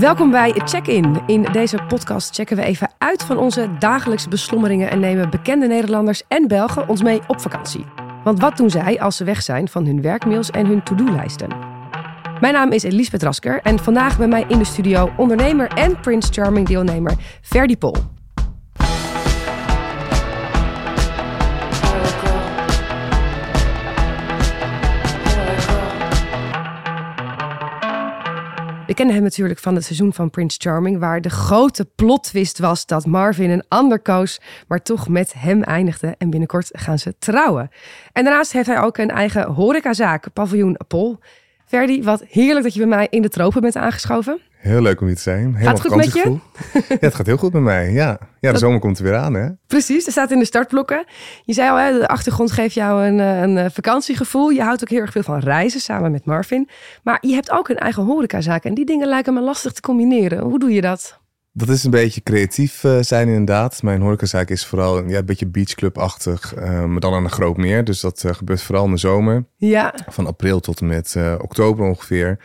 Welkom bij Check-in. In deze podcast checken we even uit van onze dagelijkse beslommeringen en nemen bekende Nederlanders en Belgen ons mee op vakantie. Want wat doen zij als ze weg zijn van hun werkmails en hun to-do-lijsten? Mijn naam is Elisabeth Rasker en vandaag bij mij in de studio ondernemer en Prince Charming deelnemer Ferdi Pol. We kennen hem natuurlijk van het seizoen van Prince Charming, waar de grote plot twist was dat Marvin een ander koos, maar toch met hem eindigde. En binnenkort gaan ze trouwen. En daarnaast heeft hij ook een eigen horecazaak, Paviljoen Pol. Ferdi, wat heerlijk dat je bij mij in de tropen bent aangeschoven. Heel leuk om hier te zijn. Helemaal Gaat het goed met je? Ja, het gaat heel goed met mij. Ja, ja de zomer komt er weer aan, hè? Precies, er staat in de startblokken. Je zei al, hè, de achtergrond geeft jou een, eh, een eh, vakantiegevoel. Je houdt ook heel erg veel van reizen samen met Marvin. Maar je hebt ook een eigen horecazaak en die dingen lijken me lastig te combineren. Hoe doe je dat? Dat is een beetje creatief eh, zijn inderdaad. Mijn horecazaak is vooral ja, een beetje beachclub-achtig, maar dan aan een groot meer. Dus dat gebeurt vooral in de zomer, Ja, van april tot en met oktober ongeveer.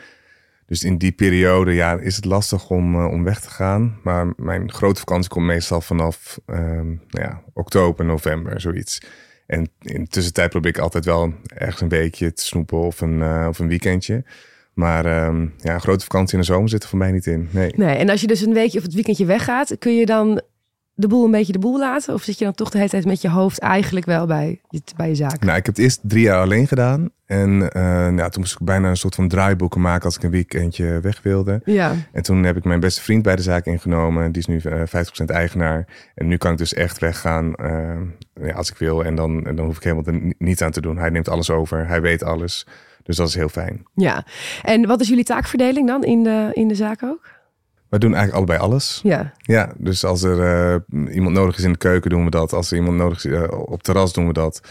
Dus in die periode ja, is het lastig om, eh, om weg te gaan. Maar mijn grote vakantie komt meestal vanaf ehm, nou ja, oktober, november, zoiets. En in tussentijd probeer ik altijd wel ergens een weekje te snoepen of een, eh, of een weekendje. Maar ehm, ja, een grote vakantie in de zomer zit er voor mij niet in. Nee. nee. En als je dus een weekje of het weekendje weggaat, kun je dan de boel een beetje de boel laten? Of zit je dan toch de hele tijd met je hoofd eigenlijk wel bij je, bij je zaak? Nou, ik heb het eerst drie jaar alleen gedaan. En eh, nou, toen moest ik bijna een soort van draaiboeken maken als ik een weekendje weg wilde. Ja, En toen heb ik mijn beste vriend bij de zaak ingenomen. Die is nu eh 50% eigenaar. En nu kan ik dus echt weggaan eh, ja, als ik wil. En dan, en dan hoef ik helemaal er aan te doen. Hij neemt alles over. Hij weet alles. Dus dat is heel fijn. ja. En wat is jullie taakverdeling dan in de, in de zaak ook? We doen eigenlijk allebei alles. Ja, Ja, dus als er eh, iemand nodig is in de keuken, doen we dat. Als er iemand nodig is eh, op terras, doen we dat.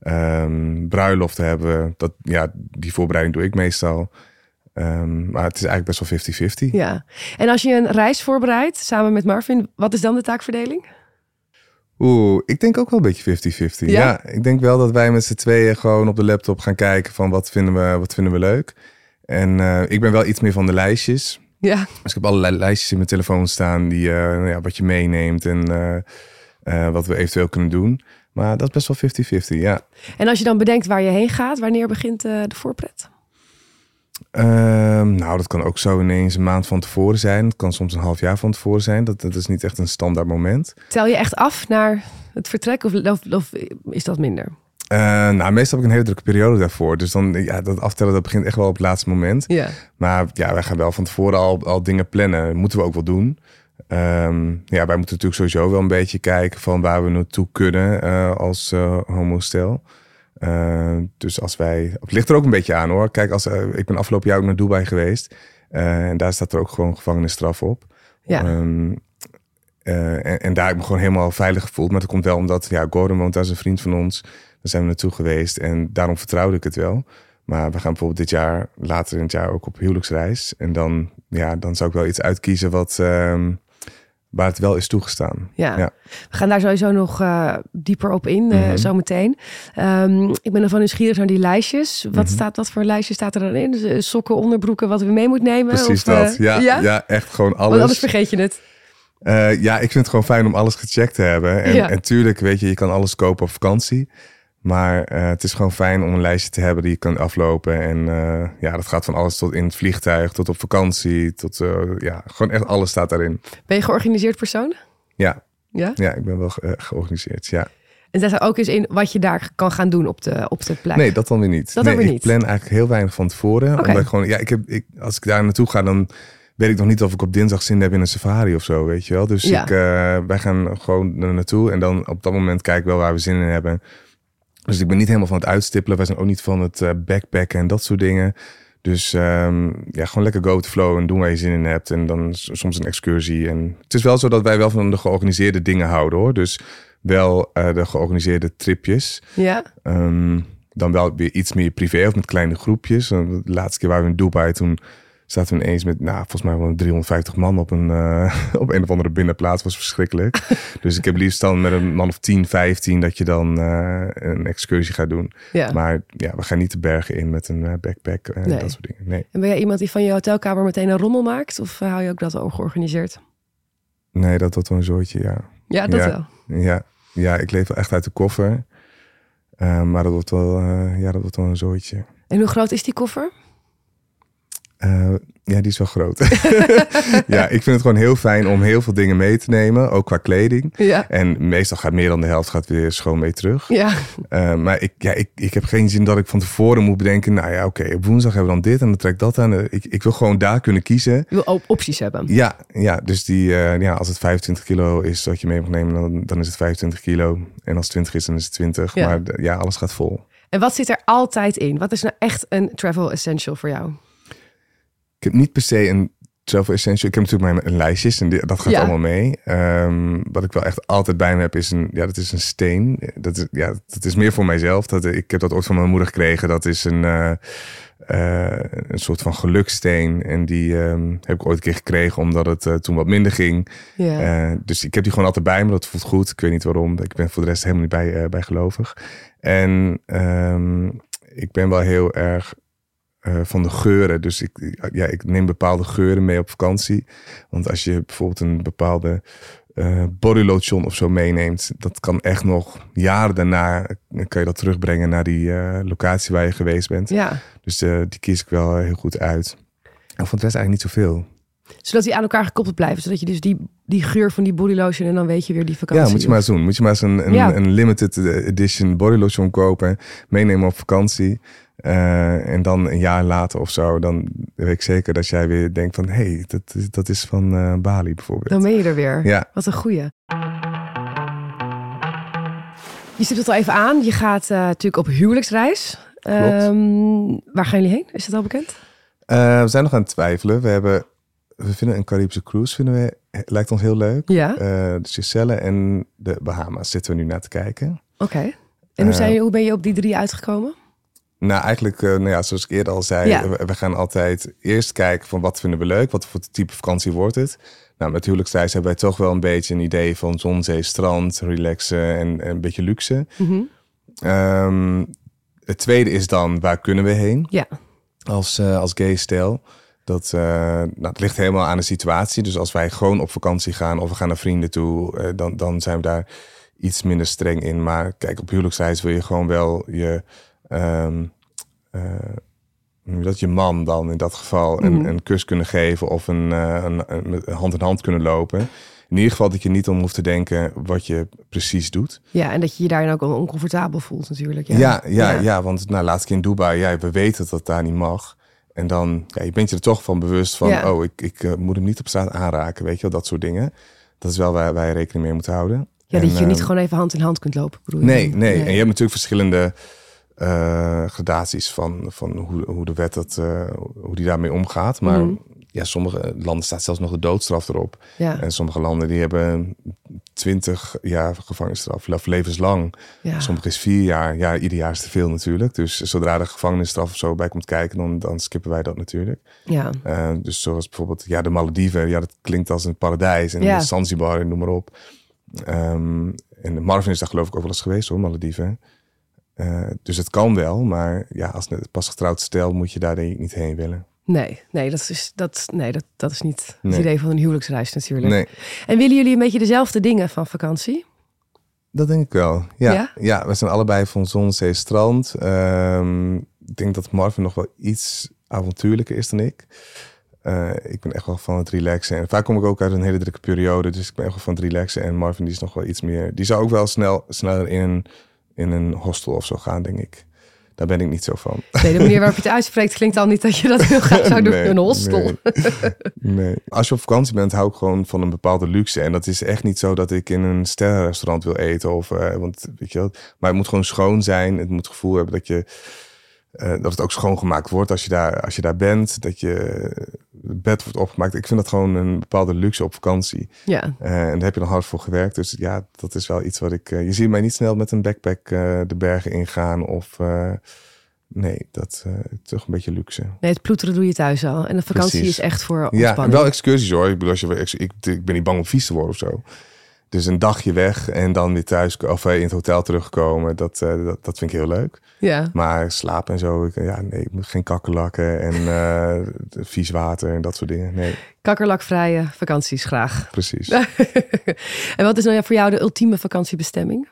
Ehm bruiloften hebben. Dat, ja, die voorbereiding doe ik meestal. Ehm, maar het is eigenlijk best wel 50-50. ja. En als je een reis voorbereidt samen met Marvin, wat is dan de taakverdeling? Oeh, ik denk ook wel een beetje 50-50. Ja? Ja? ik denk wel dat wij met z'n tweeën gewoon op de laptop gaan kijken van wat vinden we, wat vinden we leuk. En eh, ik ben wel iets meer van de lijstjes. Ja, Dus ik heb allerlei lijstjes in mijn telefoon staan die, eh, nou ja, wat je meeneemt en eh, eh, wat we eventueel kunnen doen. Maar dat is best wel 50-50, ja. en als je dan bedenkt waar je heen gaat, wanneer begint de voorpret? Ehm, nou, dat kan ook zo ineens een maand van tevoren zijn. Het kan soms een half jaar van tevoren zijn. Dat, dat is niet echt een standaard moment. Tel je echt af naar het vertrek of, of, of is dat minder? Eh, nou, meestal heb ik een hele drukke periode daarvoor. Dus dan, ja, dat aftellen dat begint echt wel op het laatste moment. Ja. Maar ja, wij gaan wel van tevoren al, al dingen plannen. Dat moeten we ook wel doen. Ehm, ja, wij moeten natuurlijk sowieso wel een beetje kijken van waar we naartoe kunnen eh, als eh homostel. Dus als wij, het ligt er ook een beetje aan hoor. Kijk, als, ik ben afgelopen jaar ook naar Dubai geweest. En daar staat er ook gewoon gevangenisstraf op. Ja. Ehm, eh, en, en daar heb ik me gewoon helemaal veilig gevoeld. Maar dat komt wel omdat, ja, Gordon woont daar, is een vriend van ons. Daar zijn we naartoe geweest en daarom vertrouwde ik het wel. Maar we gaan bijvoorbeeld dit jaar, later in het jaar, ook op huwelijksreis. En dan, ja, dan zou ik wel iets uitkiezen wat, ehm, waar het wel is toegestaan. Ja. Ja. we gaan daar sowieso nog eh, dieper op in, eh Mhm. zometeen. Ehm, ik ben ervan nieuwsgierig naar die lijstjes. Wat, Mhm. staat, wat voor lijstje staat er dan in? Dus, eh, sokken, onderbroeken, wat we mee moeten nemen? Precies Of, dat. Ja, ja? echt gewoon Want anders alles. vergeet je het. Ja, ik vind het gewoon fijn om alles gecheckt te hebben. En, Ja. en tuurlijk, weet je, je kan alles kopen op vakantie. Maar eh, het is gewoon fijn om een lijstje te hebben die je kan aflopen. En eh, ja, dat gaat van alles tot in het vliegtuig, tot op vakantie, tot eh, ja, gewoon echt alles staat daarin. Ben je georganiseerd persoon? Ja, Ja. ja ik ben wel ge- georganiseerd. Ja. En daar staat ook eens in wat je daar kan gaan doen op de, op de plek. Nee, dat dan weer niet. Dat dan nee, weer ik niet. plan eigenlijk heel weinig van tevoren. Oké. Omdat ik gewoon, ja, ik heb, ik, als ik daar naartoe ga, dan weet ik nog niet of ik op dinsdag zin heb in een safari of zo, weet je wel. Dus Ja. ik, wij gaan gewoon er naartoe en dan op dat moment kijken we wel waar we zin in hebben. Dus ik ben niet helemaal van het uitstippelen. Wij zijn ook niet van het eh, backpacken en dat soort dingen. Dus ehm, ja, gewoon lekker go to flow en doen waar je zin in hebt. En dan soms een excursie. En het is wel zo dat wij wel van de georganiseerde dingen houden hoor. Dus wel eh, de georganiseerde tripjes. Ja? Ehm, dan wel weer iets meer privé of met kleine groepjes. De laatste keer waren we in Dubai, toen zaten we ineens met, nou, volgens mij wel 350 man op een, uh, op een of andere binnenplaats. was verschrikkelijk. dus ik heb liefst dan met een man of 10, 15 dat je dan uh, een excursie gaat doen. Ja. Maar ja, we gaan niet de bergen in met een uh, backpack en Nee. dat soort dingen. Nee. En ben jij iemand die van je hotelkamer meteen een rommel maakt? Of hou je ook dat al georganiseerd? nee, dat wordt wel een zooitje, ja. Ja, dat Ja. wel. Ja, ja ik leef wel echt uit de koffer. Maar dat wordt, wel, ja, dat wordt wel een zooitje. En hoe groot is die koffer? Uh, ja, die is wel groot. ja, ik vind het gewoon heel fijn om heel veel dingen mee te nemen, ook qua kleding. Ja. En meestal gaat meer dan de helft gaat weer schoon mee terug. Ja, Uh, maar ik, ja, ik, ik heb geen zin dat ik van tevoren moet bedenken, nou ja, oké, op woensdag hebben we dan dit en dan trek ik dat aan. Ik, ik wil gewoon daar kunnen kiezen. je wil ook opties hebben. Ja, ja dus die, uh, ja, als het 25 kilo is wat je mee mag nemen, dan, dan is het 25 kilo. En als het 20 is, dan is het 20. Ja. Maar ja, alles gaat vol. En wat zit er altijd in? Wat is nou echt een travel essential voor jou? Ik heb niet per se een travel essential. Ik heb natuurlijk mijn lijstjes en die- dat gaat Ja. allemaal mee. Ehm, wat ik wel echt altijd bij me heb is een, ja, dat is een steen. Dat is, ja, dat is meer voor mijzelf. Dat, ik heb dat ooit van mijn moeder gekregen. Dat is een, eh, eh, een soort van geluksteen. En die ehm, heb ik ooit een keer gekregen omdat het eh, toen wat minder ging. Ja. Dus ik heb die gewoon altijd bij me. Dat voelt goed. Ik weet niet waarom. Ik ben voor de rest helemaal niet bij, bij gelovig. En ehm, ik ben wel heel erg eh, van de geuren. Dus ik, ja, ik neem bepaalde geuren mee op vakantie. Want als je bijvoorbeeld een bepaalde eh bodylotion of zo meeneemt, dat kan echt nog jaren daarna kan je dat terugbrengen naar die eh, locatie waar je geweest bent. ja. Dus die kies ik wel heel goed uit. En van de rest eigenlijk niet zoveel. Zodat die aan elkaar gekoppeld blijven. Zodat je dus die, die geur van die body lotion en dan weet je weer die vakantie. Ja, moet je maar eens doen. Moet je maar eens een, een, Ja. een limited edition bodylotion kopen, meenemen op vakantie. Eh, en dan een jaar later of zo, dan weet ik zeker dat jij weer denkt van... hé, hey, dat, is- dat is van eh, Bali bijvoorbeeld. Dan ben je er weer. Ja. Wat een goeie. Je stipt het al even aan. Je gaat eh, natuurlijk op huwelijksreis. Ehm, waar gaan jullie heen? Is dat al bekend? We zijn nog aan het twijfelen. We, hebben, we vinden een Caribische cruise, vinden we, lijkt ons heel leuk. Ja. De Seychelles en de Bahama's zitten we nu naar te kijken. Oké. En hoe, zijn, hoe ben je op die drie uitgekomen? Nou, eigenlijk, eh, nou ja, zoals ik eerder al zei, Ja. we, we gaan altijd eerst kijken van wat vinden we leuk, wat voor type vakantie wordt het. Nou, met huwelijksreis hebben wij toch wel een beetje een idee van zon, zee, strand, relaxen en, en een beetje luxe. Mhm. Ehm, het tweede is dan, waar kunnen we heen Ja. als, eh, als gay stel? Dat, eh, nou, het ligt helemaal aan de situatie. Dus als wij gewoon op vakantie gaan of we gaan naar vrienden toe, dan, dan zijn we daar iets minder streng in. Maar kijk, op huwelijksreis wil je gewoon wel je, ehm, eh, dat je man dan in dat geval een, Mhm. een kus kunnen geven of een, eh, een, hand in hand kunnen lopen. In ieder geval dat je niet om hoeft te denken wat je precies doet. ja, en dat je je daarin ook oncomfortabel voelt natuurlijk. Ja, Ja, ja, ja. want nou, laatst keer in Dubai, ja, we weten dat dat daar niet mag. En dan, ja, je bent je er toch van bewust van, Ja. oh, ik, ik eh, moet hem niet op straat aanraken, weet je wel, dat soort dingen. Dat is wel waar wij rekening mee moeten houden. Ja, En, dat je niet eh, gewoon even hand in hand kunt lopen. Bedoel je Nee, nee, En je hebt natuurlijk verschillende eh, gradaties van, van hoe, hoe de wet dat, eh, hoe die daarmee omgaat. Maar Mhm. ja, sommige landen staat zelfs nog de doodstraf erop. Ja, En sommige landen die hebben 20 jaar gevangenisstraf, of levenslang. ja. Sommige is vier jaar. Ja, ieder jaar is te veel natuurlijk. Dus zodra de gevangenisstraf of zo bij komt kijken, dan, dan skippen wij dat natuurlijk. ja. Eh, dus zoals bijvoorbeeld, ja, de Malediven. Ja, dat klinkt als een paradijs. En Ja. Zanzibar, en noem maar op. Ehm, en Marvin is daar geloof ik ook wel eens geweest hoor, Malediven. Eh, dus het kan wel, maar ja, als het pas getrouwd stel moet je daar denk ik niet heen willen. Nee, nee, dat is, dat, nee dat, dat is niet het Nee. idee van een huwelijksreis natuurlijk. Nee, En willen jullie een beetje dezelfde dingen van vakantie? dat denk ik wel. Ja, Ja? ja? we zijn allebei van zon, zee, strand. Ehm, ik denk dat Marvin nog wel iets avontuurlijker is dan ik. Eh, ik ben echt wel van het relaxen. En vaak kom ik ook uit een hele drukke periode. Dus ik ben echt wel van het relaxen. En Marvin die is nog wel iets meer... Die zou ook wel snel, sneller in een, in een hostel of zo gaan, denk ik. Daar ben ik niet zo van. Nee, de manier waarop je het uitspreekt klinkt al niet dat je dat heel graag zou doen Nee, in een hostel. Nee, nee. Als je op vakantie bent, hou ik gewoon van een bepaalde luxe. En dat is echt niet zo dat ik in een sterrenrestaurant wil eten. Of, eh, want, weet je wel, maar het moet gewoon schoon zijn. Het moet het gevoel hebben dat, je, eh, dat het ook schoongemaakt wordt als je, daar, als je daar bent. Dat je het bed wordt opgemaakt. Ik vind dat gewoon een bepaalde luxe op vakantie. Ja, Eh, en daar heb je nog hard voor gewerkt. Dus ja, dat is wel iets wat ik... eh, je ziet mij niet snel met een backpack eh, de bergen ingaan. Of, Nee, dat uh, toch een beetje luxe. Nee, het ploeteren doe je thuis al. En de vakantie Precies. is echt voor ontspanning. Ja, wel excursies hoor. Ik bedoel, als je, ik, ik ben niet bang om vies te worden of zo. Dus een dagje weg en dan weer thuis of in het hotel terugkomen, dat, uh, dat, dat vind ik heel leuk. Ja. Maar slapen en zo, ik, ja, nee, ik moet geen kakkerlakken en uh, vies water en dat soort dingen. Nee. Kakkerlakvrije vakanties graag. Precies. en wat is nou voor jou de ultieme vakantiebestemming?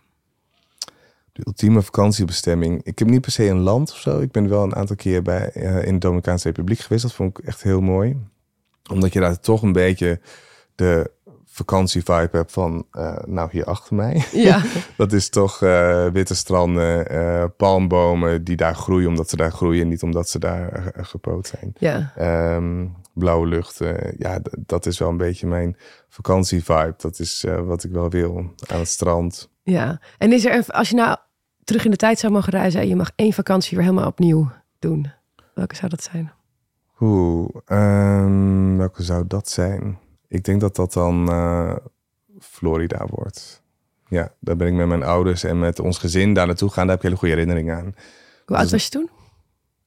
De ultieme vakantiebestemming. Ik heb niet per se een land of zo. Ik ben wel een aantal keer bij, uh, in de Dominicaanse Republiek geweest. Dat vond ik echt heel mooi. Omdat je daar toch een beetje de vakantievibe hebt van, uh, nou hier achter mij. Ja. dat is toch uh, witte stranden, uh, palmbomen die daar groeien omdat ze daar groeien, niet omdat ze daar gepoot zijn. Ja. Um, blauwe lucht, ja, dat is wel een beetje mijn vakantievibe. Dat is wat ik wel wil aan het strand. Ja, en is er, als je nou terug in de tijd zou mogen reizen en je mag één vakantie weer helemaal opnieuw doen, welke zou dat zijn? Oeh, um, welke zou dat zijn? Ik denk dat dat dan uh, Florida wordt. Ja, daar ben ik met mijn ouders en met ons gezin daar naartoe gaan. Daar heb ik hele goede herinneringen aan. Hoe oud was je toen?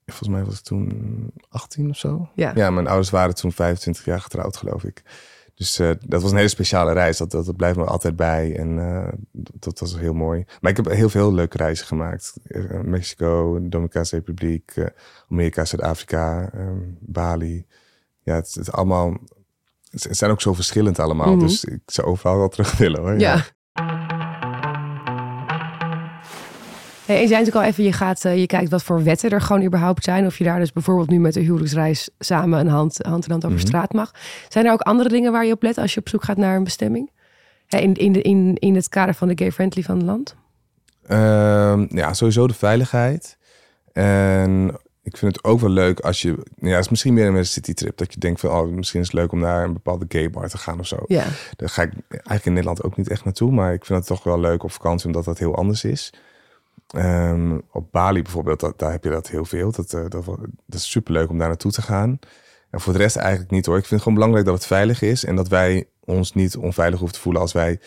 Volgens mij was ik toen 18 of zo. Ja. ja, mijn ouders waren toen 25 jaar getrouwd, geloof ik. Dus uh, dat was een hele speciale reis. Dat, dat, dat blijft me altijd bij. En uh, dat, dat, was heel mooi. Maar ik heb heel veel leuke reizen gemaakt. Uh, Mexico, de Dominicaanse Republiek, Amerika, Zuid-Afrika, um, Bali. Ja, het, het allemaal. Het zijn ook zo verschillend allemaal. Mhm. Dus ik zou overal wel terug willen hoor. Ja. Hey, en je zei natuurlijk al even, je, gaat, uh, je kijkt wat voor wetten er gewoon überhaupt zijn. Of je daar dus bijvoorbeeld nu met de huwelijksreis samen een hand, hand in hand over Mhm. straat mag. Zijn er ook andere dingen waar je op let als je op zoek gaat naar een bestemming? In, in, de, in, in het kader van de gay-friendly van het land? Um, ja, sowieso de veiligheid. En ik vind het ook wel leuk als je... Ja, het is misschien meer een citytrip. Dat je denkt van, oh, misschien is het leuk om naar een bepaalde gay bar te gaan of zo. Ja. Daar ga ik eigenlijk in Nederland ook niet echt naartoe. Maar ik vind het toch wel leuk op vakantie, omdat dat heel anders is. Um, op Bali bijvoorbeeld, dat, daar heb je dat heel veel. Dat, uh, dat, dat is superleuk om daar naartoe te gaan. En voor de rest eigenlijk niet hoor. Ik vind het gewoon belangrijk dat het veilig is. En dat wij ons niet onveilig hoeven te voelen als wij...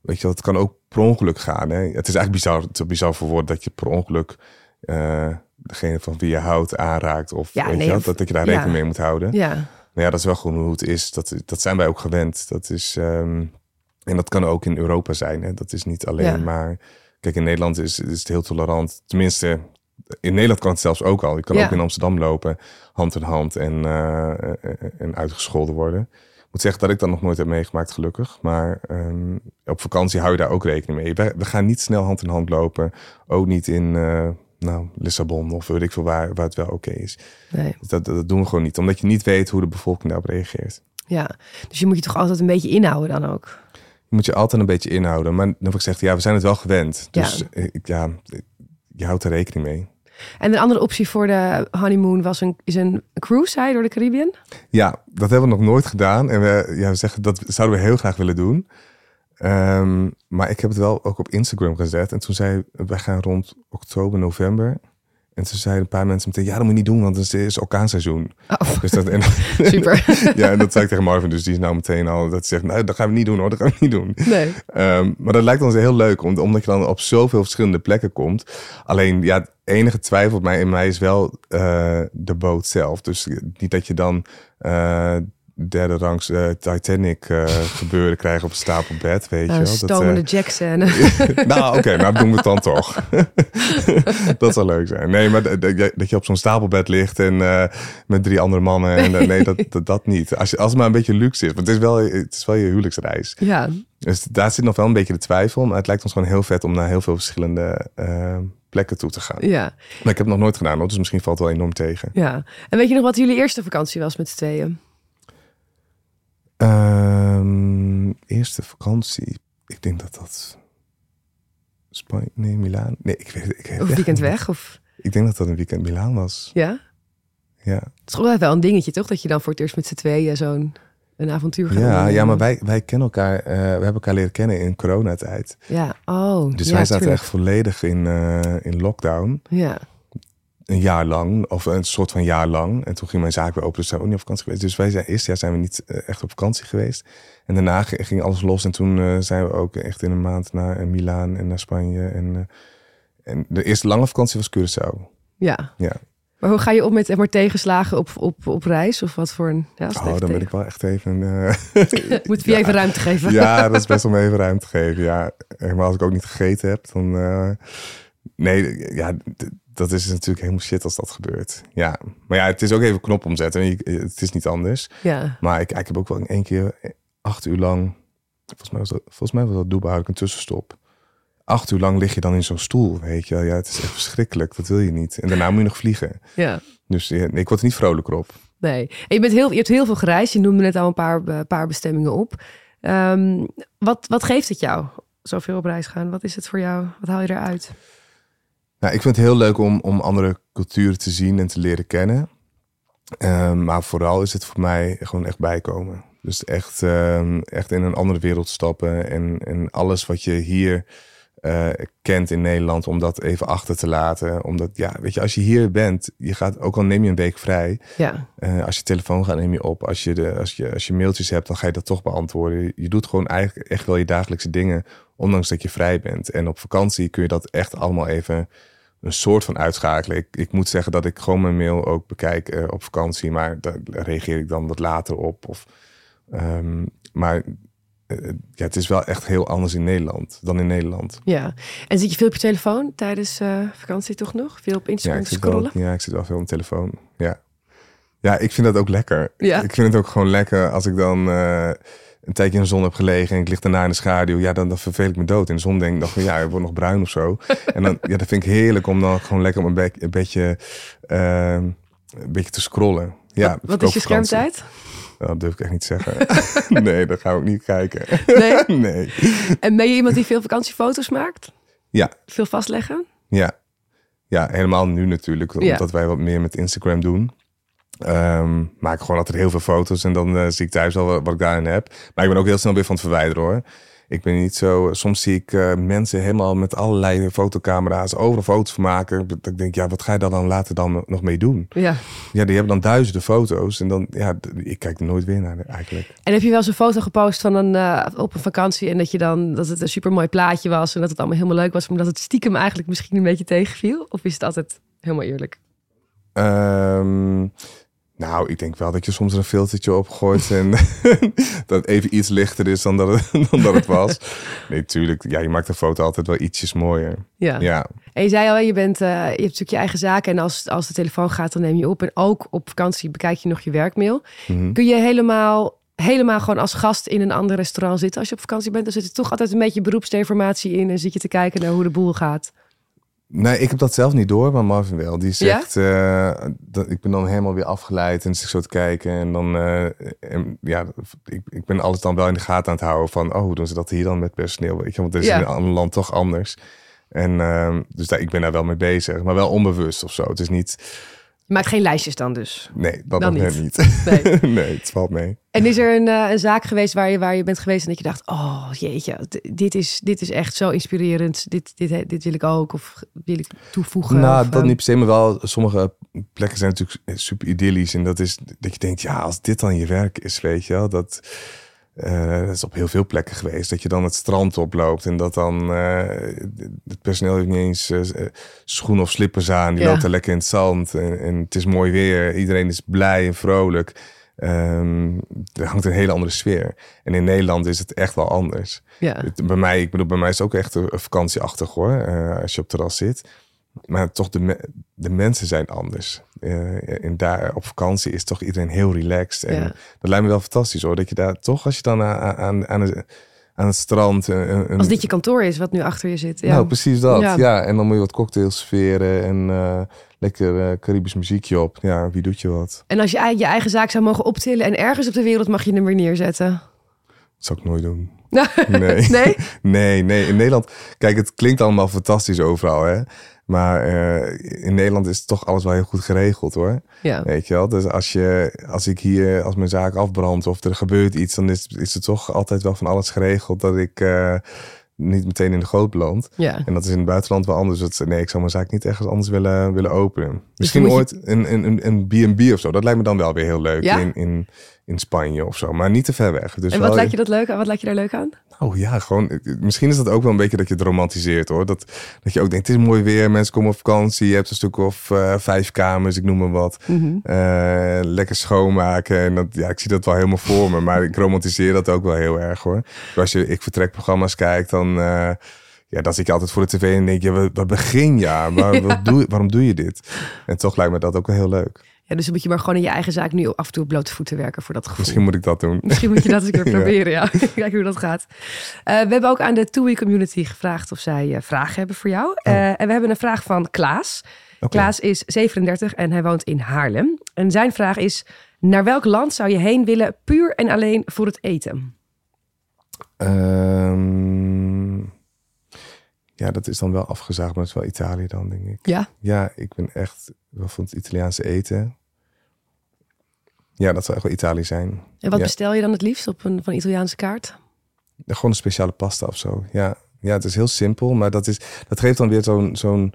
Weet je, dat kan ook per ongeluk gaan. Hè? Het is eigenlijk bizar, te bizar voor woord dat je per ongeluk... Uh, degene van wie je houdt aanraakt. Of ja, weet nee, je dat, dat je daar rekening ja. mee moet houden. Ja. Maar ja, dat is wel gewoon hoe het is. Dat, dat zijn wij ook gewend. Dat is, um, en dat kan ook in Europa zijn. Hè? Dat is niet alleen Ja. maar... Kijk, in Nederland is, is het heel tolerant. Tenminste, in Nederland kan het zelfs ook al. Je kan ook in Amsterdam lopen, hand in hand en, uh, en uitgescholden worden. Ik moet zeggen dat ik dat nog nooit heb meegemaakt, gelukkig. Maar um, op vakantie hou je daar ook rekening mee. We, we, gaan niet snel hand in hand lopen. Ook niet in uh, nou, Lissabon of weet ik veel waar, waar het wel oké okay is. Nee. Dat, dat, dat doen we gewoon niet. Omdat je niet weet hoe de bevolking daarop reageert. ja, dus je moet je toch altijd een beetje inhouden dan ook? Je moet je altijd een beetje inhouden. Maar dan heb ik gezegd, ja, we zijn het wel gewend. Dus Ja. ja, je houdt er rekening mee. En een andere optie voor de honeymoon was een, is een cruise, zei door de Caribbean? Ja, dat hebben we nog nooit gedaan. En we, ja, we zeggen dat zouden we heel graag willen doen. Um, maar ik heb het wel ook op Instagram gezet. En toen zei wij gaan rond oktober, november. En toen zeiden een paar mensen meteen, ja, dat moet je niet doen, want het is orkaanseizoen. Oh, Dus dat, en, super. ja, en dat zei ik tegen Marvin, dus die is nou meteen al, dat zegt, nou, dat gaan we niet doen hoor, dat gaan we niet doen. Nee. Um, maar dat lijkt ons heel leuk, om, omdat je dan op zoveel verschillende plekken komt. Alleen, ja, het enige twijfel mij, in mij is wel uh, de boot zelf. Dus niet dat je dan uh, derde rangs uh, Titanic uh, gebeuren krijgen op een stapelbed, weet Nou, je wel. Stomende Dat, Jackson. nou, oké, okay, nou doen we het dan toch. dat zou leuk zijn. Nee, maar dat je op zo'n stapelbed ligt en uh, met drie andere mannen. En, nee, dat, dat, dat, niet. Als, je, als het maar een beetje luxe is. Want het is wel, het is wel je huwelijksreis. Ja. Dus daar zit nog wel een beetje de twijfel. Maar het lijkt ons gewoon heel vet om naar heel veel verschillende plekken toe te gaan. Ja. Maar ik heb het nog nooit gedaan, hoor, dus misschien valt het wel enorm tegen. Ja. En weet je nog wat jullie eerste vakantie was met z'n tweeën? Um, eerste vakantie. Ik denk dat dat. Spanje, nee, Milaan. Nee, ik weet ik weet Of weekend weg? Of... Ik denk dat dat een weekend Milaan was. Ja? Ja. Het is toch wel een dingetje, toch? Dat je dan voor het eerst met z'n tweeën zo'n een avontuur gaat Ja, doen. ja maar wij, wij kennen elkaar. Uh, we hebben elkaar leren kennen in coronatijd. Ja, oh. Dus ja, wij zaten tuurlijk. echt volledig in, uh, in lockdown. Ja. Een jaar lang, of een soort van jaar lang. En toen ging mijn zaak weer open, dus zijn we ook niet op vakantie geweest. Dus wij zijn eerst jaar zijn we niet uh, echt op vakantie geweest. En daarna ging alles los. En toen uh, zijn we ook echt in een maand naar Milaan en naar Spanje. En, uh, en de eerste lange vakantie was Curaçao. Ja. Ja. Maar hoe ga je om met zeg maar, tegenslagen op, op, op reis? Of wat voor een... Ja, Oh, dan ben tegen- ik wel echt even... eh, Moet je even ruimte geven. ja, dat is best om even ruimte te geven. Ja, helemaal als ik ook niet gegeten heb, dan... eh, nee, ja, dat is natuurlijk helemaal shit als dat gebeurt. Ja, maar ja, het is ook even knop omzetten. Het is niet anders. Ja. Maar ik, ik heb ook wel in één keer acht uur lang... Volgens mij was dat, volgens mij was dat Dubai, had ik een tussenstop. Acht uur lang lig je dan in zo'n stoel, weet je wel. Ja, het is echt verschrikkelijk. Dat wil je niet. En daarna moet je nog vliegen. ja. Dus ik word er niet vrolijker op. Nee. En je, bent heel, je hebt heel veel gereisd. Je noemde net al een paar, eh, paar bestemmingen op. Ehm, wat, wat geeft het jou, zoveel op reis gaan? Wat is het voor jou? Wat haal je eruit? Nou, ik vind het heel leuk om, om andere culturen te zien en te leren kennen. Ehm, maar vooral is het voor mij gewoon echt bijkomen. Dus echt, ehm, echt in een andere wereld stappen. En, en alles wat je hier eh, kent in Nederland, om dat even achter te laten. Omdat, ja, weet je, als je hier bent, je gaat, ook al neem je een week vrij. Ja. eh, als je telefoon gaat, neem je op. Als je, de, als, je, als je mailtjes hebt, dan ga je dat toch beantwoorden. Je doet gewoon eigenlijk echt wel je dagelijkse dingen, ondanks dat je vrij bent. En op vakantie kun je dat echt allemaal even een soort van uitschakelen. Ik, ik moet zeggen dat ik gewoon mijn mail ook bekijk eh, op vakantie, maar daar reageer ik dan wat later op. Of, ehm, maar ja, het is wel echt heel anders in Nederland dan in Nederland. ja. En zit je veel op je telefoon tijdens eh, vakantie toch nog? Veel op Ja Instagram wel, scrollen? ja, ik zit wel veel op mijn telefoon. Ja. ja, ik vind dat ook lekker. Ja. Ik vind het ook gewoon lekker als ik dan eh, een tijdje in de zon heb gelegen en ik lig daarna in de schaduw. Ja, dan, dan verveel ik me dood. In de zon denk ik dan van ja, ik word nog bruin of zo. en dan, ja, dat vind ik heerlijk om dan gewoon lekker op mijn bek een beetje, eh, een beetje te scrollen. Ja, wat wat is je schermtijd? Dat durf ik echt niet zeggen. nee, dat gaan we ook niet kijken. Nee? nee. En ben je iemand die veel vakantiefoto's maakt? Ja, Veel vastleggen? Ja. ja, helemaal nu natuurlijk, Ja. omdat wij wat meer met Instagram doen. Ehm, maak ik gewoon altijd heel veel foto's en dan eh, zie ik thuis al wat, wat ik daarin heb. Maar ik ben ook heel snel weer van het verwijderen hoor. Ik ben niet zo. Soms zie ik eh, mensen helemaal met allerlei fotocamera's overal foto's van maken. Dat ik denk, ja, wat ga je daar dan later dan nog mee doen? Ja. Ja, die hebben dan duizenden foto's en dan, ja, ik kijk er nooit weer naar eigenlijk. En heb je wel eens een foto gepost van een, eh, op een vakantie en dat je dan dat het een supermooi plaatje was en dat het allemaal helemaal leuk was, maar dat het stiekem eigenlijk misschien een beetje tegenviel? Of is het altijd helemaal eerlijk? Ehm, nou, ik denk wel dat je soms een filtertje op gooit en dat het even iets lichter is dan dat het, dan dat het was. Nee, tuurlijk. Ja, je maakt de foto altijd wel ietsjes mooier. Ja. Ja, En je zei al, je, bent, eh, je hebt natuurlijk je eigen zaken en als, als de telefoon gaat, dan neem je op. En ook op vakantie bekijk je nog je werkmail. Mhm. Kun je helemaal, helemaal gewoon als gast in een ander restaurant zitten als je op vakantie bent? Dan zit er toch altijd een beetje beroepsdeformatie in en zit je te kijken naar hoe de boel gaat. Nee, ik heb dat zelf niet door, maar Marvin wel. Die zegt, eh, dat, ik ben dan helemaal weer afgeleid en ik zo te kijken. En dan, eh, en, ja, ik, ik ben alles dan wel in de gaten aan het houden van, oh, hoe doen ze dat hier dan met personeel? Weet je, want dat is Ja. in een ander land toch anders. En ehm, dus daar, ik ben daar wel mee bezig, maar wel onbewust of zo. Het is niet, Je maakt geen lijstjes dan dus. nee, dat Dan nog niet. niet. Nee. nee, het valt mee. En is er een, eh, een zaak geweest waar je, waar je bent geweest en dat je dacht, oh jeetje, dit is, dit is echt zo inspirerend. Dit, dit, dit wil ik ook of wil ik toevoegen. Nou, of, dat eh, niet per se, maar wel sommige plekken zijn natuurlijk super idyllisch. En dat is dat je denkt, ja, als dit dan je werk is, weet je wel. Dat, eh, dat is op heel veel plekken geweest. Dat je dan het strand oploopt en dat dan eh, het personeel heeft niet eens eh, schoenen of slippers aan. Die Ja. loopt er lekker in het zand en, en het is mooi weer. Iedereen is blij en vrolijk. Ehm, er hangt een hele andere sfeer. En in Nederland is het echt wel anders. Ja. Het- Bij mij, ik bedoel, bij mij is het ook echt een vakantieachtig hoor, als je op terras zit. Maar toch, de, me- de mensen zijn anders. Eh, en daar op vakantie is toch iedereen heel relaxed. En Ja. dat lijkt me wel fantastisch hoor. Dat je daar toch, als je dan aan, aan, aan, het, aan het strand... eh, Een, een- Als dit je kantoor is wat nu achter je zit. Ja. Nou, precies dat. Ja. Ja. en dan moet je wat cocktails sferen en eh, lekker Caribisch muziekje op. Ja, wie doet je wat? En als je je eigen zaak zou mogen optillen en ergens op de wereld mag je hem weer neerzetten. Dat zou ik nooit doen. Nee? Nee. Nee, nee. In Nederland, kijk, het klinkt allemaal fantastisch overal, hè. Maar eh, in Nederland is toch alles wel heel goed geregeld, hoor. Ja. Weet je wel? Dus als, je, als ik hier, als mijn zaak afbrandt of er gebeurt iets, dan is, is er toch altijd wel van alles geregeld dat ik, eh, niet meteen in de goot beland. Ja. En dat is in het buitenland wel anders. Dat, nee, ik zou mijn zaak niet ergens anders willen, willen openen. Misschien moet je- ooit een, een, een- een B&B of zo. Dat lijkt me dan wel weer heel leuk Ja? in, in, in Spanje of zo. Maar niet te ver weg. Dus en wat lijkt je dat leuk aan? Wat lijkt je daar leuk aan? Oh ja, gewoon. Misschien is dat ook wel een beetje dat je het romantiseert hoor. Dat, dat je ook denkt, het is mooi weer, mensen komen op vakantie. Je hebt een stuk of eh, vijf kamers, ik noem maar wat. Mhm. Eh, lekker schoonmaken. En dat, ja, ik zie dat wel helemaal voor me. Maar ik romantiseer dat ook wel heel erg hoor. Als je ik vertrekprogramma's kijkt, dan. eh, ja, dan zit je altijd voor de tv en denk je, wat, wat begin je aan? Waar, wat doe, je- waarom doe je dit? En toch lijkt me dat ook wel heel leuk. Ja, dus dan moet je maar gewoon in je eigen zaak nu af en toe op blote voeten werken voor dat gevoel. Misschien moet ik dat doen. Misschien moet je dat eens een keer Ja. proberen, ja. Kijken hoe dat gaat. Eh, we hebben ook aan de TUI community gevraagd of zij eh, vragen hebben voor jou. Eh, en we hebben een vraag van Klaas. Klaas is 37 en hij woont in Haarlem. En zijn vraag is, naar welk land zou je heen willen puur en alleen voor het eten? Ehm, ja, dat is dan wel afgezaagd, maar het is wel Italië dan, denk ik. Ja, Ja, ik ben echt wel van het Italiaanse eten. Ja, dat zou echt wel Italië zijn. en wat Ja. bestel je dan het liefst op een van Italiaanse kaart? Gewoon een speciale pasta of zo. Ja, ja het is heel simpel, maar dat, is, dat geeft dan weer zo'n zo'n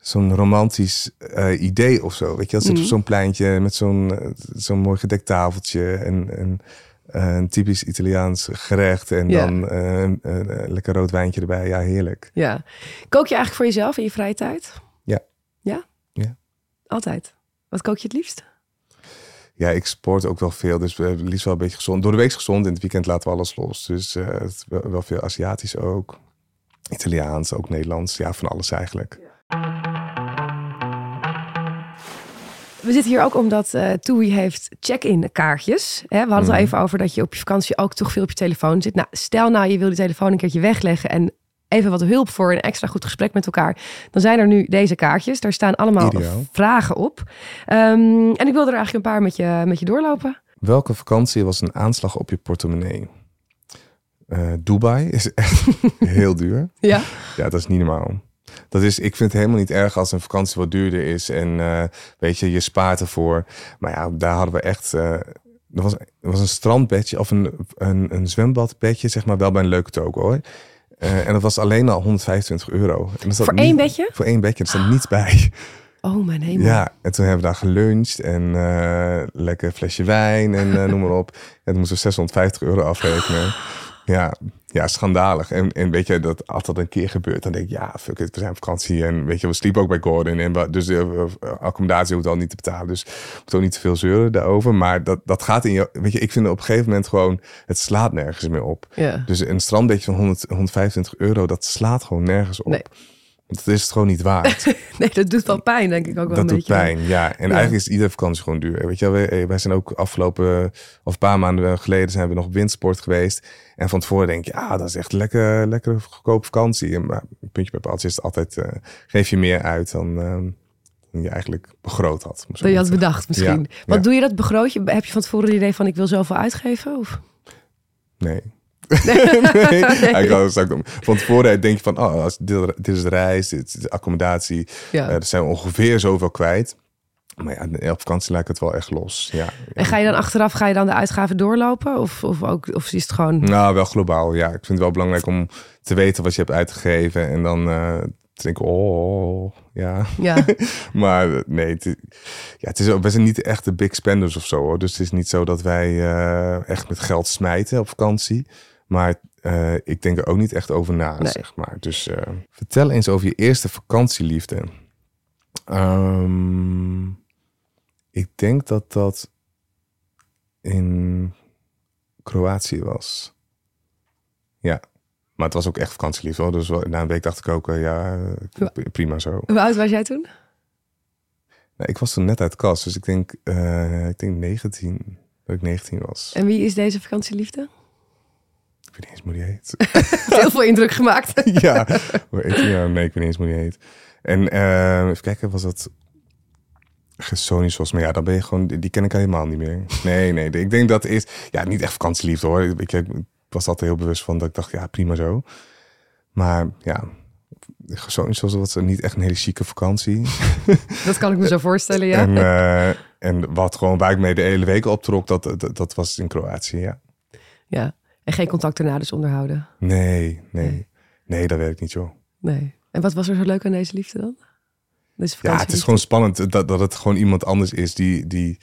zo'n romantisch eh, idee of zo. Weet je, dat zit Mhm. op zo'n pleintje met zo'n eh, zo'n mooi gedekt tafeltje en, en een typisch Italiaans gerecht en Ja. dan eh, een, een, een lekker rood wijntje erbij. Ja, heerlijk. Ja. Kook je eigenlijk voor jezelf in je vrije tijd? Ja. Ja? Ja. Altijd. Wat kook je het liefst? Ja, ik sport ook wel veel, dus we liefst wel een beetje gezond. Door de week gezond, in het weekend laten we alles los. Dus eh, het is wel, wel veel Aziatisch ook. Italiaans, ook Nederlands. Ja, van alles eigenlijk. We zitten hier ook omdat eh TUI heeft check-in kaartjes. Hè? We hadden het al Mhm. even over dat je op je vakantie ook toch veel op je telefoon zit. Nou, stel nou je wil die telefoon een keertje wegleggen en even wat hulp voor een extra goed gesprek met elkaar. Dan zijn er nu deze kaartjes. Daar staan allemaal Ideaal. vragen op. Ehm, en ik wil er eigenlijk een paar met je, met je doorlopen. Welke vakantie was een aanslag op je portemonnee? Eh, Dubai is echt heel duur. Ja? Ja, dat is niet normaal. Dat is, ik vind het helemaal niet erg als een vakantie wat duurder is. En eh, weet je, je spaart ervoor. Maar ja, daar hadden we echt... eh er, was, er was een strandbedje of een, een, een zwembadbedje, zeg maar, wel bij een leuke toko hoor. Eh, en dat was alleen al 125 euro. En Voor niet- één bedje? Voor één bedje, er staat niets bij. Oh, mijn hemel. Ja, en toen hebben we daar geluncht en eh, lekker flesje wijn en noem maar op. En toen moesten we 650 euro afrekenen. Ja, ja, schandalig. En, en weet je, dat als dat een keer gebeurt, dan denk ik, ja, fuck it, we zijn op vakantie. En weet je, we sliepen ook bij Gordon. En we, dus de accommodatie hoeft al niet te betalen. Dus we moeten ook niet te veel zeuren daarover. Maar dat, dat gaat in je, weet je, ik vind op een gegeven moment gewoon, het slaat nergens meer op. Ja. Dus een strandbedje van 100, 125 euro, dat slaat gewoon nergens op. Nee. Want dat is het gewoon niet waard. Nee, dat doet wel pijn, denk ik ook wel dat een doet beetje. pijn, ja. En eigenlijk is iedere vakantie gewoon duur. Weet je, wel, wij, zijn ook afgelopen, of een paar maanden geleden, zijn we nog windsport geweest. En van tevoren denk je, ah, dat is echt lekker, lekker goedkope vakantie. Maar puntje bij paaltje is het altijd, eh, geef je meer uit dan, eh, dan je eigenlijk begroot had. Dat je had bedacht misschien. Ja, Wat ja. doe je dat begrootje? Heb je van tevoren het idee van ik wil zoveel uitgeven? Of? Nee. nee. Eigenlijk zou ik dan- Van tevoren denk je van, oh, als dit, dit is de reis, dit is de accommodatie. Ja. Eh, er zijn we ongeveer zoveel kwijt. Maar ja, op vakantie lijkt het wel echt los. Ja, En ga je dan achteraf, ga je dan de uitgaven doorlopen? Of, of, ook, of is het gewoon... Nou, wel globaal. Ja, ik vind het wel belangrijk om te weten wat je hebt uitgegeven. En dan eh, te denken, oh, ja. Ja, Maar eh, nee, het, ja, het is, wij zijn niet echt de big spenders of zo. Hoor. Dus het is niet zo dat wij echt met geld smijten op vakantie. Maar eh, ik denk er ook niet echt over na, Nee. zeg maar. Dus eh, vertel eens over je eerste vakantieliefde. Ehm, ik denk dat dat in Kroatië was. Ja, maar het was ook echt vakantieliefde. Hoor. Dus na een week dacht ik ook, eh, ja, prima zo. hoe oud was jij toen? Nou, ik was toen net uit kast, dus ik denk, ik denk 19, dat ik 19 was. En wie is deze vakantieliefde? Ik weet niet eens hoe die heet. Heel veel indruk gemaakt. ja? Nee, ik weet niet eens hoe die heet. En eh, even kijken, was dat Gesonisos? Maar ja, dan ben je gewoon, die ken ik helemaal niet meer. Nee, nee, ik denk dat is, ja, niet echt vakantieliefde hoor. Ik, ik was altijd heel bewust van dat ik dacht, ja, prima zo. Maar ja, Gesonisos was niet echt een hele chique vakantie. Dat kan ik me zo voorstellen, ja. En, eh, en wat gewoon waar ik mee de hele week optrok, dat, dat, dat was in Kroatië, ja. ja. En geen contact erna dus onderhouden. Nee, nee. Nee, dat werkt niet, joh. Nee. En wat was er zo leuk aan deze liefde dan? Deze Ja, het is gewoon spannend dat, dat het gewoon iemand anders is die, die,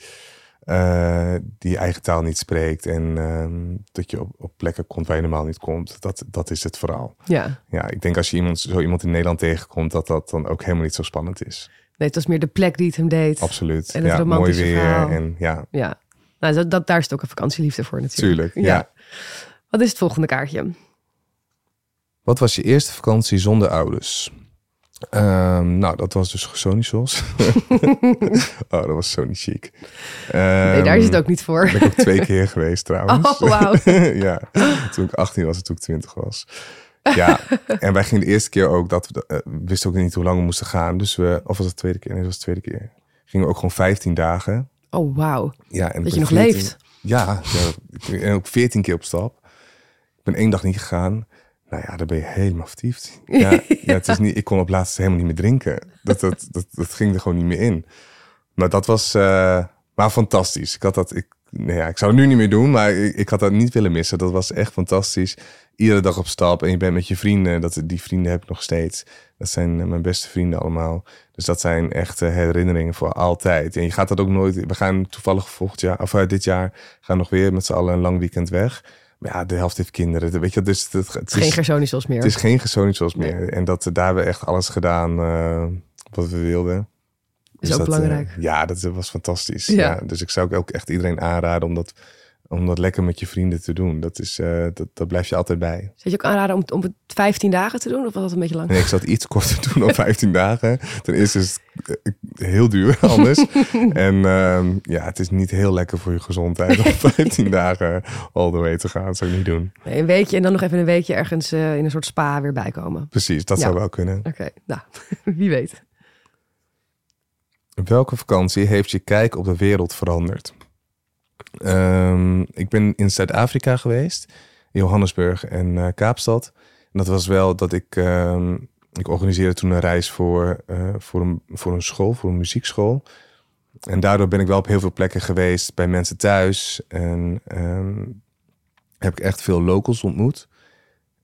eh, die eigen taal niet spreekt. En ehm, dat je op, op plekken komt waar je normaal niet komt. Dat, dat is het vooral. Ja. Ja, ik denk als je iemand, zo iemand in Nederland tegenkomt, dat dat dan ook helemaal niet zo spannend is. Nee, het was meer de plek die het hem deed. Absoluut. En het ja, mooi romantische weer. verhaal. En ja, Ja. Nou, dat, dat, daar is het ook een vakantieliefde voor natuurlijk. tuurlijk. Ja. Wat is het volgende kaartje? Wat was je eerste vakantie zonder ouders? Ehm, nou, dat was dus Sonisos. oh, dat was zo niet chic. nee, daar is het ook niet voor. Ben ik ook twee keer geweest trouwens. Oh, wauw. ja, toen ik 18 was en toen ik 20 was. Ja, en wij gingen de eerste keer ook dat we, eh, we wisten ook niet hoe lang we moesten gaan. Dus we, of was het de tweede keer? Nee, dat was de tweede keer. Gingen we ook gewoon 15 dagen. Oh, wauw. Ja, en Dat je nog 14 leeft. Ja, ja, ben ook 14 keer op stap. Ben één dag niet gegaan. Nou ja, dan ben je helemaal vertiefd. Ja, ja, het is niet, ik kon op laatst helemaal niet meer drinken. Dat, dat, dat, dat ging er gewoon niet meer in. Maar dat was eh, maar fantastisch. Ik had dat, ik, nou ja, ik zou het nu niet meer doen, maar ik, ik had dat niet willen missen. Dat was echt fantastisch. Iedere dag op stap en je bent met je vrienden. Dat, die vrienden heb ik nog steeds. Dat zijn eh, mijn beste vrienden allemaal. Dus dat zijn echt eh, herinneringen voor altijd. En je gaat dat ook nooit. We gaan toevallig volgend jaar, of uh, dit jaar, gaan nog weer met z'n allen een lang weekend weg. Maar ja, de helft heeft kinderen. Weet je, dus het, het, Geen Gersonisos meer. het is geen Gersonisos meer. En dat, daar hebben we echt alles gedaan uh, wat we wilden. is ook dat, belangrijk. Uh, ja, dat was fantastisch. Ja. Ja. dus ik zou ook echt iedereen aanraden om dat, om dat lekker met je vrienden te doen. Dat, is, uh, dat, dat blijf je altijd bij. Zou je ook aanraden om, om het 15 dagen te doen? Of was dat een beetje lang? Nee, ik zou het iets korter doen dan 15 dagen. Ten eerste is het heel duur anders. en um, ja, het is niet heel lekker voor je gezondheid om 15 dagen all the way te gaan. Dat zou ik niet doen. Nee, een weekje en dan nog even een weekje ergens uh, in een soort spa weer bijkomen. Precies, dat Ja. zou wel kunnen. Oké, okay, nou, wie weet. Welke vakantie heeft je kijk op de wereld veranderd? Um, ik ben in Zuid-Afrika geweest, Johannesburg en uh, Kaapstad. En dat was wel dat ik, um, ik organiseerde toen een reis voor, uh, voor, een, voor een school, voor een muziekschool. En daardoor ben ik wel op heel veel plekken geweest, bij mensen thuis. En um, heb ik echt veel locals ontmoet.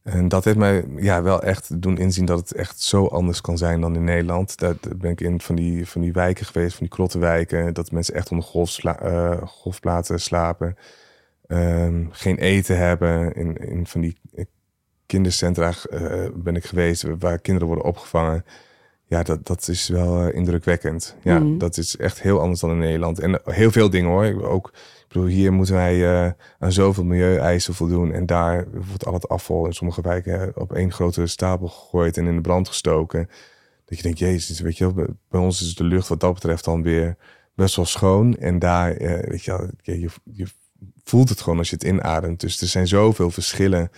En dat heeft mij ja, wel echt doen inzien dat het echt zo anders kan zijn dan in Nederland. Daar ben ik in van die, van die wijken geweest, van die krottenwijken. Dat mensen echt onder golf sla, uh, golfplaten slapen. Um, geen eten hebben. In, in van die kindercentra uh, ben ik geweest waar kinderen worden opgevangen. Ja, dat, dat is wel uh, indrukwekkend. Ja, mm. dat is echt heel anders dan in Nederland. En heel veel dingen hoor. Ook, bedoel, hier moeten wij uh, aan zoveel milieueisen voldoen. En daar wordt al het afval in sommige wijken op één grote stapel gegooid en in de brand gestoken. Dat je denkt, jezus, weet je wel, bij ons is de lucht wat dat betreft dan weer best wel schoon. En daar, uh, weet je wel, je, je voelt het gewoon als je het inademt. Dus er zijn zoveel verschillen.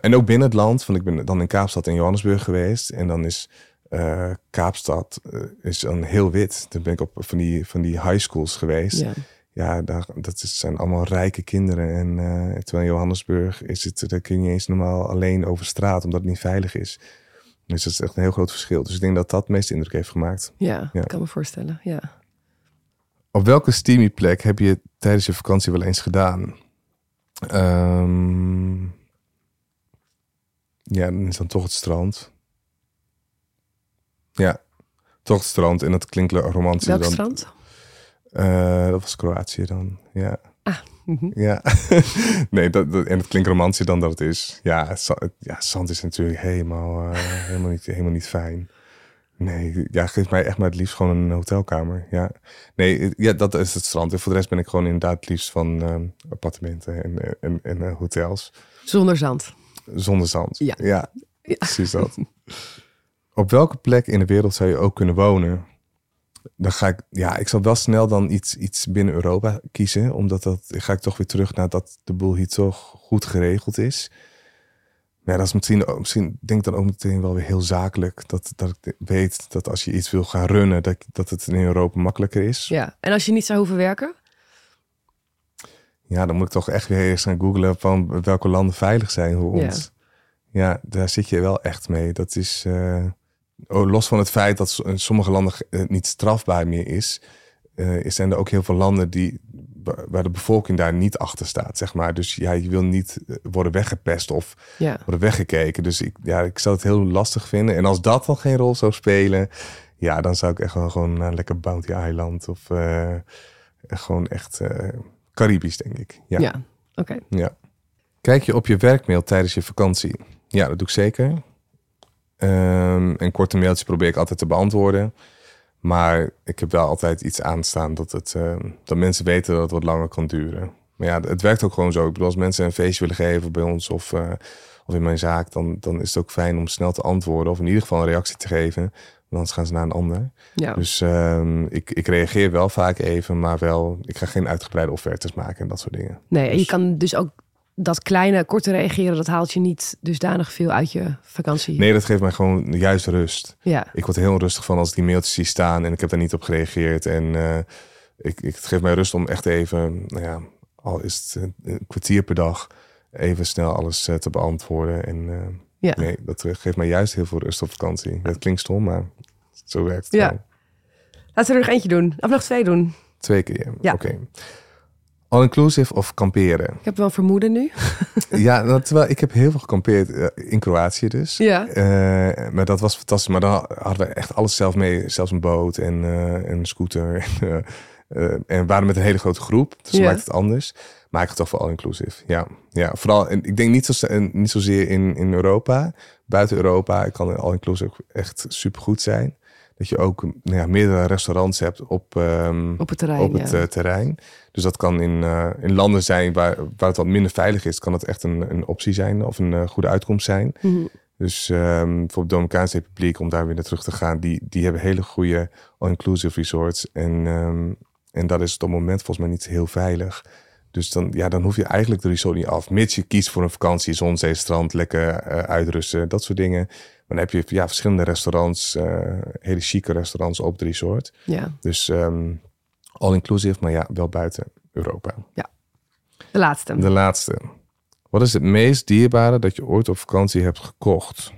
En ook binnen het land, want ik ben dan in Kaapstad en Johannesburg geweest. En dan is Kaapstad is dan heel wit. Dan ben ik op van die, van die high schools geweest. Ja, ja daar, dat is, zijn allemaal rijke kinderen. En uh, terwijl in Johannesburg is het, daar kun je niet eens normaal alleen over straat, omdat het niet veilig is. Dus dat is echt een heel groot verschil. Dus ik denk dat dat het meeste indruk heeft gemaakt. ja, ja. kan me voorstellen. Ja. Op welke steamy plek heb je tijdens je vakantie wel eens gedaan? Um, ja, dan is dan toch het strand. Ja, toch het strand. En dat klinkt romantisch. Welk dan. strand? Uh, dat was Kroatië dan, ja. Ah. Mm -hmm. Ja, nee, dat, dat, en het klinkt romantisch dan dat het is. Ja, ja zand is natuurlijk helemaal, uh, helemaal, niet, helemaal niet fijn. Nee, ja, geef mij echt maar het liefst gewoon een hotelkamer. Ja, nee, ja, dat is het strand. En voor de rest ben ik gewoon inderdaad het liefst van um, appartementen en, en, en uh, hotels. Zonder zand. Zonder zand. Ja, ja, ja. precies dat. Op welke plek in de wereld zou je ook kunnen wonen? Dan ga ik, ja, ik zal wel snel dan iets, iets binnen Europa kiezen, omdat dat ga ik toch weer terug naar dat de boel hier toch goed geregeld is. Ja, dat is misschien, misschien denk ik dan ook meteen wel weer heel zakelijk. Dat, dat ik weet dat als je iets wil gaan runnen, dat, dat het in Europa makkelijker is. Ja, en als je niet zou hoeven werken? Ja, dan moet ik toch echt weer eens gaan googlen van welke landen veilig zijn voor ons. Ja, ja daar zit je wel echt mee. Dat is, uh, oh, los van het feit dat in sommige landen het niet strafbaar meer is, uh, zijn er ook heel veel landen die, waar de bevolking daar niet achter staat, zeg maar. Dus ja, je wil niet eh, worden weggepest of Ja. worden weggekeken. Dus ik, ja, ik zou het heel lastig vinden. En als dat dan geen rol zou spelen, ja, dan zou ik echt wel gewoon naar lekker Bounty Island of eh, gewoon echt eh, Caribisch, denk ik. Ja. Ja, oké. Ja. Kijk je op je werkmail tijdens je vakantie? Ja, dat doe ik zeker. Ehm en korte mailtjes probeer ik altijd te beantwoorden. Maar ik heb wel altijd iets aanstaan dat, het, ehm, dat mensen weten dat het wat langer kan duren. Maar ja, het werkt ook gewoon zo. Ik bedoel, als mensen een feestje willen geven bij ons of, eh, of in mijn zaak, dan, dan is het ook fijn om snel te antwoorden. Of in ieder geval een reactie te geven. Want anders gaan ze naar een ander. Ja. Dus ehm, ik, ik reageer wel vaak even, maar wel, ik ga geen uitgebreide offertes maken en dat soort dingen. Nee, en je Dus- kan dus ook dat kleine, korte reageren, dat haalt je niet dusdanig veel uit je vakantie. Nee, dat geeft mij gewoon juist rust. Ja, Ik word heel onrustig van als ik die mailtjes zie staan en ik heb daar niet op gereageerd. En eh, ik, ik, het geeft mij rust om echt even, nou ja, al is het een, kwartier per dag, even snel alles eh, te beantwoorden. En eh, ja. nee, dat geeft mij juist heel veel rust op vakantie. Dat klinkt stom, maar zo werkt het Ja. wel. Laten we er nog eentje doen. Of nog twee doen. Twee keer, Ja. oké. All-inclusive of kamperen? Ik heb wel vermoeden nu. ja, nou, terwijl ik heb heel veel gekampeerd eh, in Kroatië dus. Ja. Eh, maar dat was fantastisch. Maar dan hadden we echt alles zelf mee. Zelfs een boot en eh, een scooter. En, eh, en we waren met een hele grote groep. Dus Ja. maakt het anders. Maar ik ga toch voor all-inclusive. Ja. ja, vooral. En ik denk niet, zo, niet zozeer in, in Europa. Buiten Europa kan all-inclusive echt supergoed zijn. Dat je ook nou ja, meerdere restaurants hebt op, ehm, Op het terrein, op het ja. eh, terrein. Dus dat kan in, eh, in landen zijn waar, waar het wat minder veilig is. Kan het echt een, een optie zijn of een eh, goede uitkomst zijn. Mhm. Dus ehm bijvoorbeeld de Dominicaanse Republiek, om daar weer naar terug te gaan, die, die hebben hele goede all-inclusive resorts. En, ehm, en dat is op het moment volgens mij niet heel veilig. Dus dan, ja, dan hoef je eigenlijk de resort niet af. Mits je kiest voor een vakantie, zon, zee, strand, lekker eh, uitrusten, dat soort dingen. Maar dan heb je ja, verschillende restaurants, eh, hele chique restaurants op het resort. Ja. Dus ehm all-inclusive, maar ja, wel buiten Europa. De laatste. De laatste. Wat is het meest dierbare dat je ooit op vakantie hebt gekocht?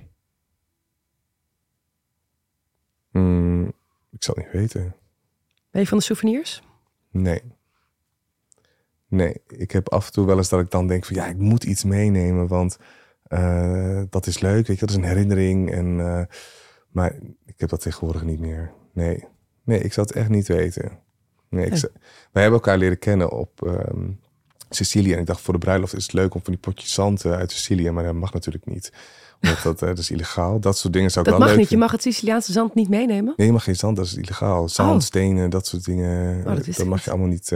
Hmm, ik zal het niet weten. Ben je van de souvenirs? Nee. Nee, ik heb af en toe wel eens dat ik dan denk van ja, ik moet iets meenemen, want eh, dat is leuk, weet je, dat is een herinnering. En, eh, maar ik heb dat tegenwoordig niet meer. Nee, nee, ik zou het echt niet weten. Nee, ik Nee. zou- wij hebben elkaar leren kennen op ehm, Sicilië. En ik dacht voor de bruiloft is het leuk om van die potjes zand eh, uit Sicilië, maar dat mag natuurlijk niet. Omdat dat, dat is illegaal. Dat soort dingen zou ik Dat wel mag leuk niet. Je mag het Siciliaanse zand niet meenemen. Nee, je mag geen zand, dat is illegaal. Zand, Oh. stenen, dat soort dingen. dat dat mag je allemaal niet,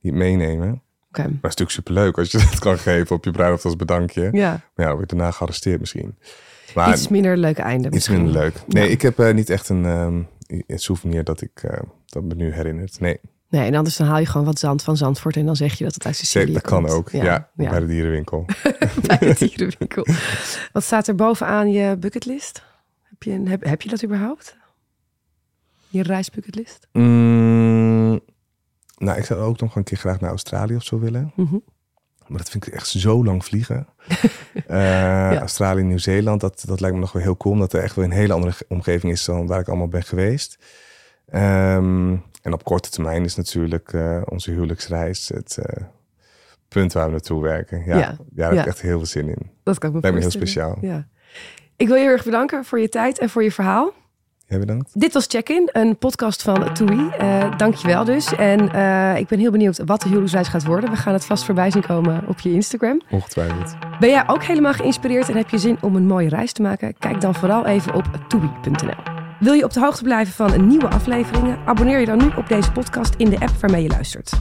niet meenemen. Maar het is natuurlijk superleuk als je dat kan geven op je bruiloft als bedankje. Ja. Maar ja, dan word je daarna gearresteerd misschien. Maar Iets minder leuke einde iets misschien. minder leuk. Nee, Ja. ik heb eh, niet echt een, ehm, een souvenir dat ik eh, dat me nu herinnert. Nee, Nee, en anders dan haal je gewoon wat zand van Zandvoort en dan zeg je dat het uit Sicilië zeker, dat kan komt. ook. Ja, bij de dierenwinkel. bij de dierenwinkel. Wat staat er bovenaan je bucketlist? Heb je, een, heb, heb je dat überhaupt? Je reisbucketlist? Mm, nou, ik zou ook nog een keer graag naar Australië of zo willen. Mhm. Maar dat vind ik echt zo lang vliegen. Eh, Australië, Nieuw-Zeeland, dat, dat lijkt me nog wel heel cool. Omdat er echt wel een hele andere omgeving is dan waar ik allemaal ben geweest. Ehm, en op korte termijn is natuurlijk eh, onze huwelijksreis het eh, punt waar we naartoe werken. Ja, Ja. ja. daar heb ik echt heel veel zin in. Dat kan ik me Lijkt me heel speciaal. Ja. Ik wil je heel erg bedanken voor je tijd en voor je verhaal. Jij bedankt. Dit was Check-in, een podcast van TUI. Eh dankjewel dus. En eh, ik ben heel benieuwd wat de huwelijksreis gaat worden. We gaan het vast voorbij zien komen op je Instagram. Ongetwijfeld. Ben jij ook helemaal geïnspireerd en heb je zin om een mooie reis te maken? Kijk dan vooral even op toei.nl. Wil je op de hoogte blijven van nieuwe afleveringen? Abonneer je dan nu op deze podcast in de app waarmee je luistert.